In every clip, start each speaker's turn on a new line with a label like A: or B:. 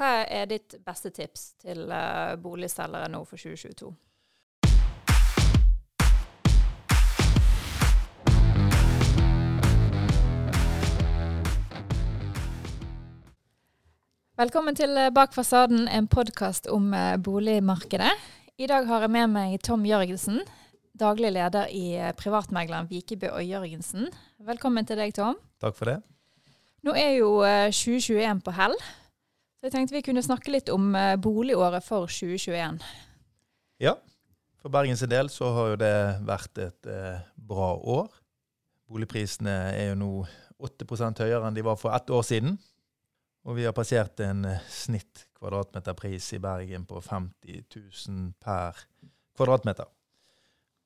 A: hva er ditt beste tips til uh, boligselgere nå for 2022? Velkommen til eh, Bak fasaden, en podkast om uh, boligmarkedet. I dag har jeg med meg Tom Jørgensen, daglig leder i privatmegleren Vikebø og Jørgensen. Velkommen til deg, Tom.
B: Takk for det.
A: Nå er jo 2021 på hell, så jeg tenkte vi kunne snakke litt om boligåret for 2021.
B: Ja, for Bergens del så har jo det vært et eh, bra år. Boligprisene er jo nå 8% høyere enn de var for ett år siden. Og vi har passert en snitt kvadratmeterpris i Bergen på 50 000 per kvadratmeter.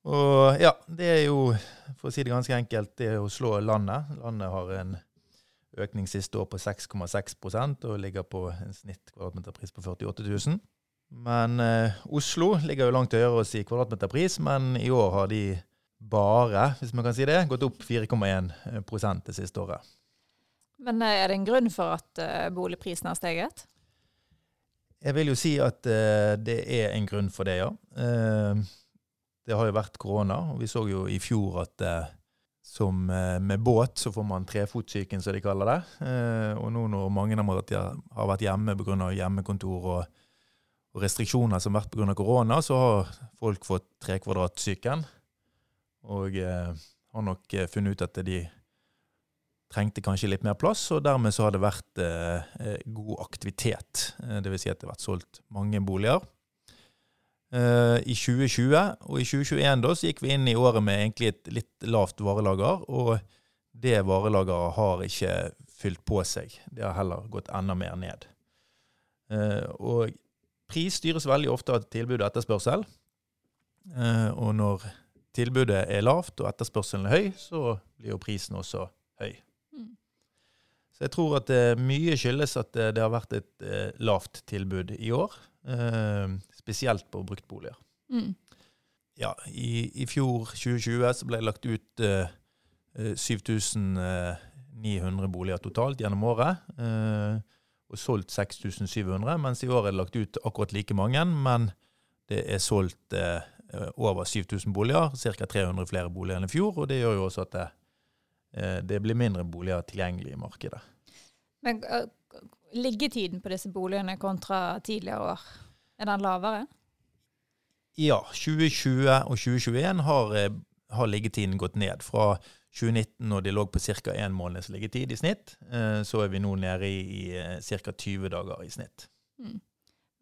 B: Og ja, det er jo, for å si det ganske enkelt, det er å slå landet. Landet har en økning siste år på 6,6% og ligger på en snitt kvadratmeterpris på 48 000. Men eh, Oslo ligger jo langt høyere i kvadratmeterpris, men i år har de bare, hvis man kan si det, gått opp 4,1 det siste året.
A: Men eh, er det en grunn for at uh, boligprisen har steget?
B: Jeg vil jo si at uh, det er en grunn for det, ja. Uh, det har jo vært korona, og vi så jo i fjor at som med båt så får man trefotsyken, som de kaller det. og nå når mange har vært hjemme pga. hjemmekontor og, og, restriksjoner som har vært pga. korona, så har folk fått trekvadratsyken. Og har nok funnet ut at de trengte kanskje litt mer plass, og dermed så har det vært eh, eh god aktivitet. Eh, Dvs. Si at det har vært solgt mange boliger. Eh, I 2020 og i 2021 da, så gikk vi inn i året med egentlig et litt lavt varelager, og det varelageret har ikke fylt på seg. Det har heller gått enda mer ned. Eh, og pris styres veldig ofte av tilbud og etterspørsel. Eh, og når tilbudet er lavt og etterspørselen er høy, så blir jo prisen også høy. Så jeg tror at uh, mye skyldes at uh, det har vært et uh, lavt tilbud i år. spesielt på bruktboliger. Mm. Ja, i, i, fjor, 2020, så ble det lagt ut 7900 boliger totalt gjennom året. og solgt 6700, mens i år er det lagt ut akkurat like mange. Men det er solgt over 7000 boliger, ca. 300 flere boliger enn i fjor. Og det gjør jo også at det Eh, det blir mindre boliger tilgjengelig i markedet.
A: Men uh, liggetiden på disse boligene kontra tidligere år, er den lavere?
B: Ja, 2020 og 2021 har, eh, har liggetiden gått ned. Fra 2019, når de lå på ca. én måneds liggetid i snitt, så er vi nå nede i, i ca. 20 dager i snitt. Mm.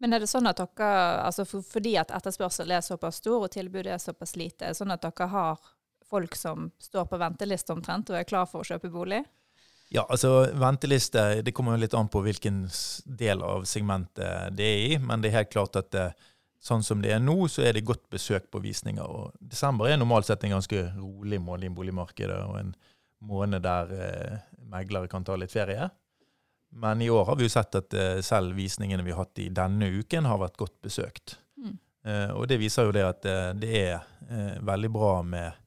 A: Men er det sånn at dere, altså for, fordi at etterspørsel er såpass stor og tilbudet er såpass lite, er det sånn at dere har folk som står på venteliste omtrent og er klar for å kjøpe bolig?
B: Ja, altså venteliste det kommer jo litt an på hvilken del av segmentet det er i. Men det er helt klart at det, eh, sånn som det er nå, så er det godt besøk på visninger. Og desember er normalt sett en ganske rolig måned i boligmarkedet, og en måned der eh, meglere kan ta litt ferie. Men i år har vi jo sett at eh, selv visningene vi har hatt i denne uken, har vært godt besøkt. Mm. Eh, og det viser jo det at eh, det er eh, veldig bra med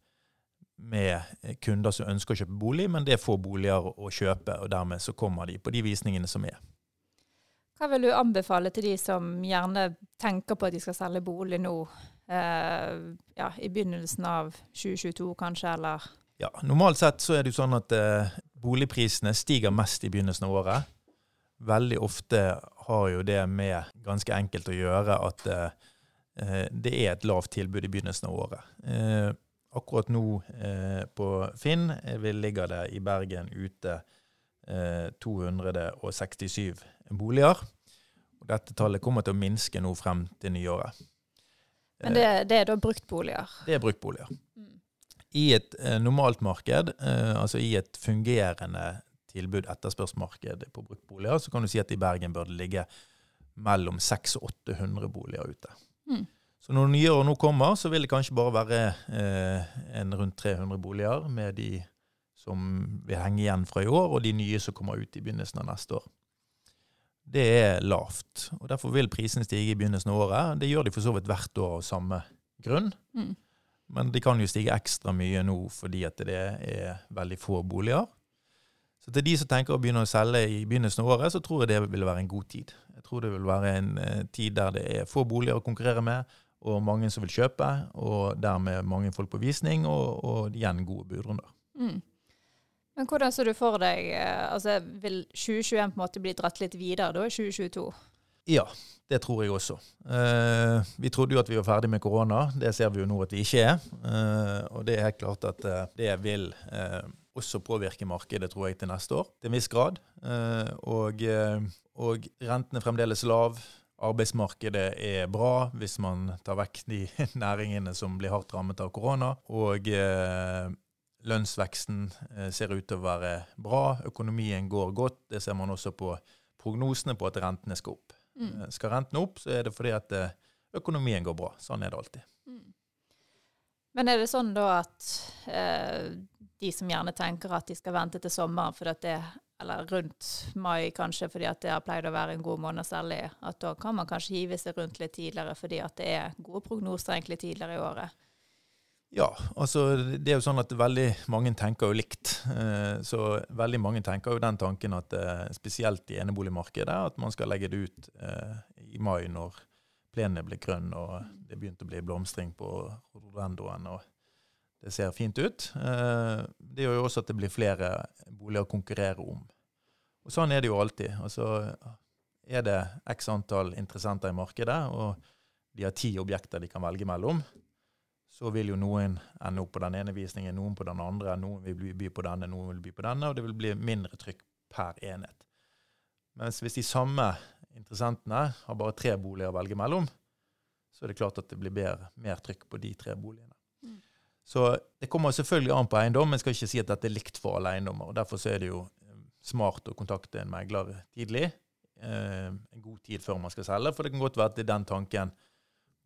B: med kunder som ønsker å kjøpe bolig, men det er få boliger å kjøpe, og dermed så kommer de på de visningene som er.
A: Hva vil du anbefale til de som gjerne tenker på at de skal selge bolig nå, eh, ja, i begynnelsen av 2022 kanskje, eller?
B: Ja, Normalt sett så er det jo sånn at eh, boligprisene stiger mest i begynnelsen av året. Veldig ofte har jo det med ganske enkelt å gjøre at eh, eh det er et lavt tilbud i begynnelsen av året. Akkurat nå eh, på Finn ligger det i Bergen ute eh, 267 boliger. Og dette tallet kommer til å minske nå frem til nyåret.
A: Men det, det er da bruktboliger?
B: Det er bruktboliger. Mm. I et eh, normalt marked, eh, altså i et fungerende tilbud-etterspørsmarked på bruktboliger, så kan du si at i Bergen bør det ligge mellom 600 og 800 boliger ute. Mm. Så når år nå kommer, så vil det kanskje bare være eh, en rundt 300 boliger med de som vil henge igjen fra i år, og de nye som kommer ut i begynnelsen av neste år. Det er lavt, og derfor vil prisene stige i begynnelsen av året. Det gjør de for så vidt hvert år av samme grunn. Mm. Men de kan jo stige ekstra mye nå fordi at det er veldig få boliger. Så til de som tenker å begynne å selge i begynnelsen av året, så tror jeg det vil være en god tid. Jeg tror det vil være en eh, tid der det er få boliger å konkurrere med, og mange som vil kjøpe, og dermed mange folk på visning, og, og igjen gode budrunder.
A: Mm. Men hvordan ser du for deg eh, altså Vil 2021 på en måte bli dratt litt videre da i 2022?
B: Ja, det tror jeg også. Eh, vi trodde jo at vi var ferdig med korona. Det ser vi jo nå at vi ikke er. Eh, og det er helt klart at eh, det vil eh, også påvirke markedet, tror jeg, til neste år. Til en viss grad. Eh, og, og renten er fremdeles lav. Arbeidsmarkedet er bra hvis man tar vekk de næringene som blir hardt rammet av korona. Og eh, lønnsveksten eh, ser ut til å være bra. Økonomien går godt. Det ser man også på prognosene på at rentene skal opp. Mm. Eh, skal rentene opp, så er det fordi at eh, økonomien går bra. Sånn er det alltid. Mm.
A: Men er det sånn da at eh, de som gjerne tenker at de skal vente til sommeren for at det eller rundt mai kanskje, fordi at det har pleid å være en god måned særlig, at da kan man kanskje hive seg rundt litt tidligere fordi at det er gode prognoser egentlig tidligere i året.
B: Ja, altså det er jo sånn at veldig mange tenker jo likt. Eh, så veldig mange tenker jo den tanken at eh, spesielt i eneboligmarkedet at man skal legge det ut eh, i mai når plenene blir grønn og det begynte å bli blomstring på rododendoen og det ser fint ut. Det gjør jo også at det blir flere boliger å konkurrere om. Og Sånn er det jo alltid. Altså, er det x antall interessenter i markedet, og de har ti objekter de kan velge mellom, så vil jo noen ende opp på den ene visningen, noen på den andre, noen vil by på denne, noen vil by på denne, og det vil bli mindre trykk per enhet. Mens hvis de samme interessentene har bare tre boliger å velge mellom, så er det klart at det blir mer trykk på de tre boligene. Så det kommer selvfølgelig an på eiendom, men skal ikke si at dette er likt for alle eiendommer. og Derfor er det jo eh, smart å kontakte en megler tidlig, eh, en god tid før man skal selge, for det kan godt være at det er den tanken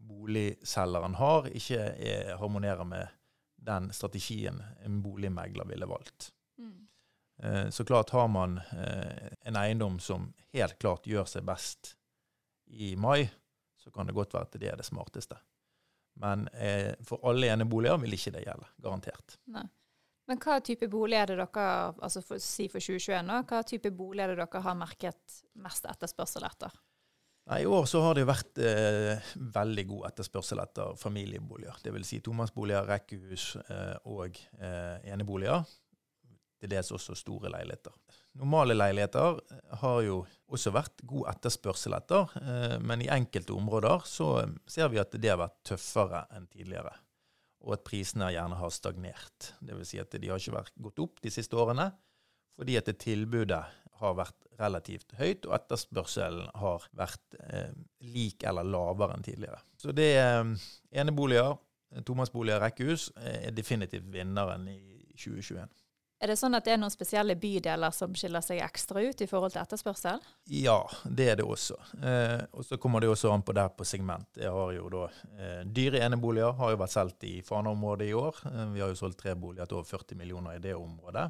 B: boligselgeren har, ikke er, harmonerer med den strategien en boligmegler ville valgt. Mm. Eh, så klart har man eh, en eiendom som helt klart gjør seg best i mai, så kan det godt være at det er det smarteste. Men eh, for alle eneboliger vil ikke det gjelde. Garantert.
A: Nei. Men hva type bolig er det dere altså for, si for 2021 nå, hva type bolig er det dere har merket mest etterspørsel etter?
B: Nei, I år så har det vært eh, veldig god etterspørsel etter familieboliger. Dvs. Si tomannsboliger, rekkehus eh, og eh, eneboliger. Til dels også store leiligheter. Normale leiligheter har jo også vært god etterspørsel etter, eh, men i enkelte områder så ser vi at det har vært tøffere enn tidligere. Og at prisene gjerne har stagnert. Dvs. Si at de har ikke vært gått opp de siste årene fordi at tilbudet har vært relativt høyt, og etterspørselen har vært eh, lik eller lavere enn tidligere. Så det er eh, eneboliger, tomannsboliger, rekkehus er definitivt vinneren i 2021.
A: Er det sånn at det er noen spesielle bydeler som skiller seg ekstra ut i forhold til etterspørsel?
B: Ja, det er det også. Eh, og så kommer det også an på der på segment. Jeg har jo da eh, Dyre eneboliger har jo vært solgt i Fana-området i år. Eh, vi har jo solgt tre boliger til over 40 millioner i det området.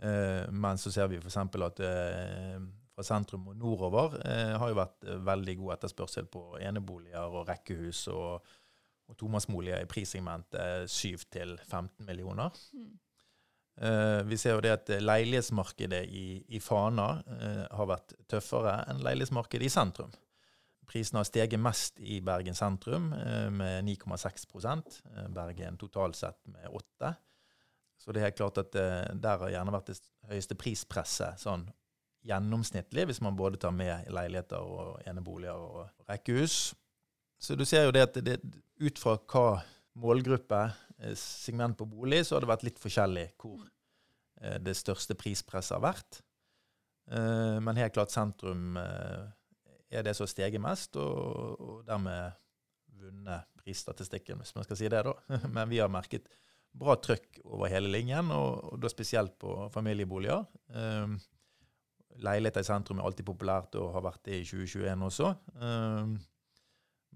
B: Eh, men så ser vi f.eks. at eh, fra sentrum og nordover eh, har jo vært veldig god etterspørsel på eneboliger og rekkehus og, og tomannsboliger i prissegmentet 7 til 15 millioner. Mm. Vi ser jo det at leilighetsmarkedet i, i Fana har vært tøffere enn leilighetsmarkedet i sentrum. Prisene har steget mest i Bergen sentrum, med 9,6% Bergen totalt sett med 8 så det er helt klart at der har gjerne vært det høyeste prispresset sånn gjennomsnittlig, hvis man både tar med leiligheter og eneboliger og rekkehus. Så du ser jo det at det, ut fra hva målgruppe, eh, segment på bolig, så har det vært litt forskjellig hvor uh, det største prispresset har vært. Uh, men helt klart sentrum er det som har steget mest, og, dermed vunnet prisstatistikken, hvis man skal si det, da. men vi har merket bra trøkk over hele linjen, og da spesielt på familieboliger. Um, leiligheter i sentrum er alltid populært og har vært det i 2021 også. Um,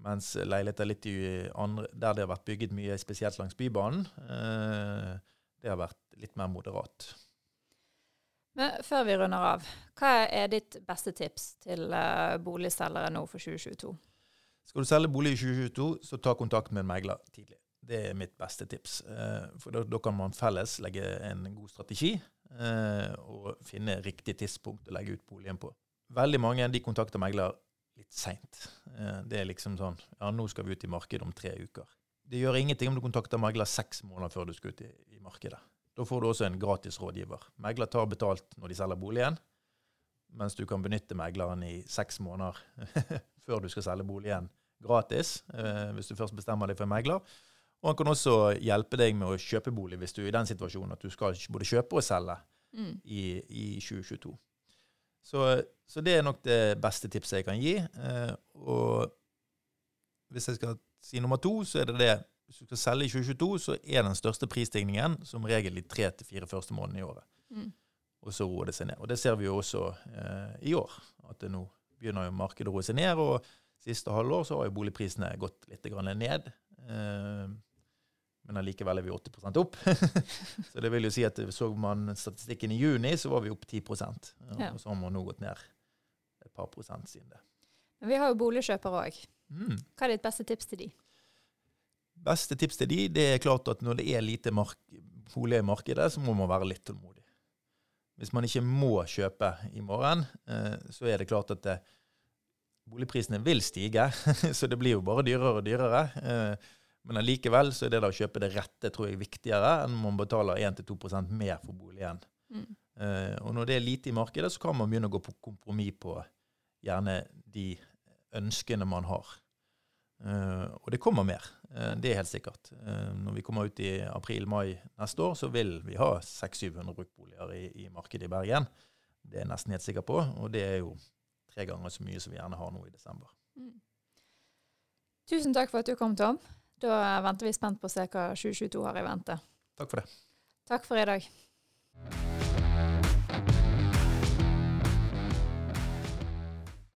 B: mens leiligheter litt andre, der det har vært bygget mye, spesielt langs Bybanen, eh, det har vært litt mer moderat.
A: Men før vi runder av, hva er ditt beste tips til uh, boligselgere nå for 2022?
B: Skal du selge bolig i 2022, så ta kontakt med en megler tidlig. Det er mitt beste tips. Eh, for da, da kan man felles legge en god strategi eh, og finne riktig tidspunkt å legge ut boligen på. Veldig mange de kontakter megler litt seint. Eh, det er liksom sånn Ja, nå skal vi ut i markedet om tre uker. Det gjør ingenting om du kontakter megler seks måneder før du skal ut i, i markedet. Da får du også en gratis rådgiver. Megler tar betalt når de selger boligen, mens du kan benytte megleren i seks måneder før du skal selge boligen gratis, eh, hvis du først bestemmer deg for en megler. Og han kan også hjelpe deg med å kjøpe bolig hvis du er i den situasjonen at du skal både kjøpe og selge
A: Mm.
B: i, i 2022. Så, så det er nok det beste tipset jeg kan gi. Eh, og hvis jeg skal si nummer to, så er det det Hvis du skal selge i 2022, så er den største prisstigningen som regel i tre til fire første månedene i året.
A: Mm.
B: Og så roer det seg ned. Og det ser vi jo også eh, i år. At det nå begynner jo markedet å roe seg ned. Og siste halvår så har jo boligprisene gått litt grann ned. Eh, men allikevel er vi 80% opp. så det vil jo si at så man statistikken i juni, så var vi opp 10
A: Ja.
B: Og så har man nå gått ned et par prosent siden det.
A: Men vi har jo boligkjøpere òg.
B: Mm.
A: Hva er ditt beste tips til de?
B: Beste tips til de, det er klart at når det er lite mark boliger i markedet, så må man være litt tålmodig. Hvis man ikke må kjøpe i morgen, eh, så er det klart at det, boligprisene vil stige. så det blir jo bare dyrere og dyrere. Eh, men allikevel så er det da å kjøpe det rette tror jeg viktigere enn om man betaler 1-2% mer for boligen.
A: Mm.
B: Eh, og når det er lite i markedet, så kan man begynne å gå på kompromiss på gjerne de ønskene man har. Uh, og det kommer mer. uh, det er helt sikkert. Når vi kommer ut i april-mai neste år, så vil vi ha 600-700 bruktboliger i, i markedet i Bergen. Det er jeg nesten helt sikker på, og det er jo tre ganger så mye som vi gjerne har nå i desember.
A: Mm. Tusen takk for at du kom, Tom. Da venter vi spent på å se hva 2022 har i vente.
B: Takk for det.
A: Takk for i dag.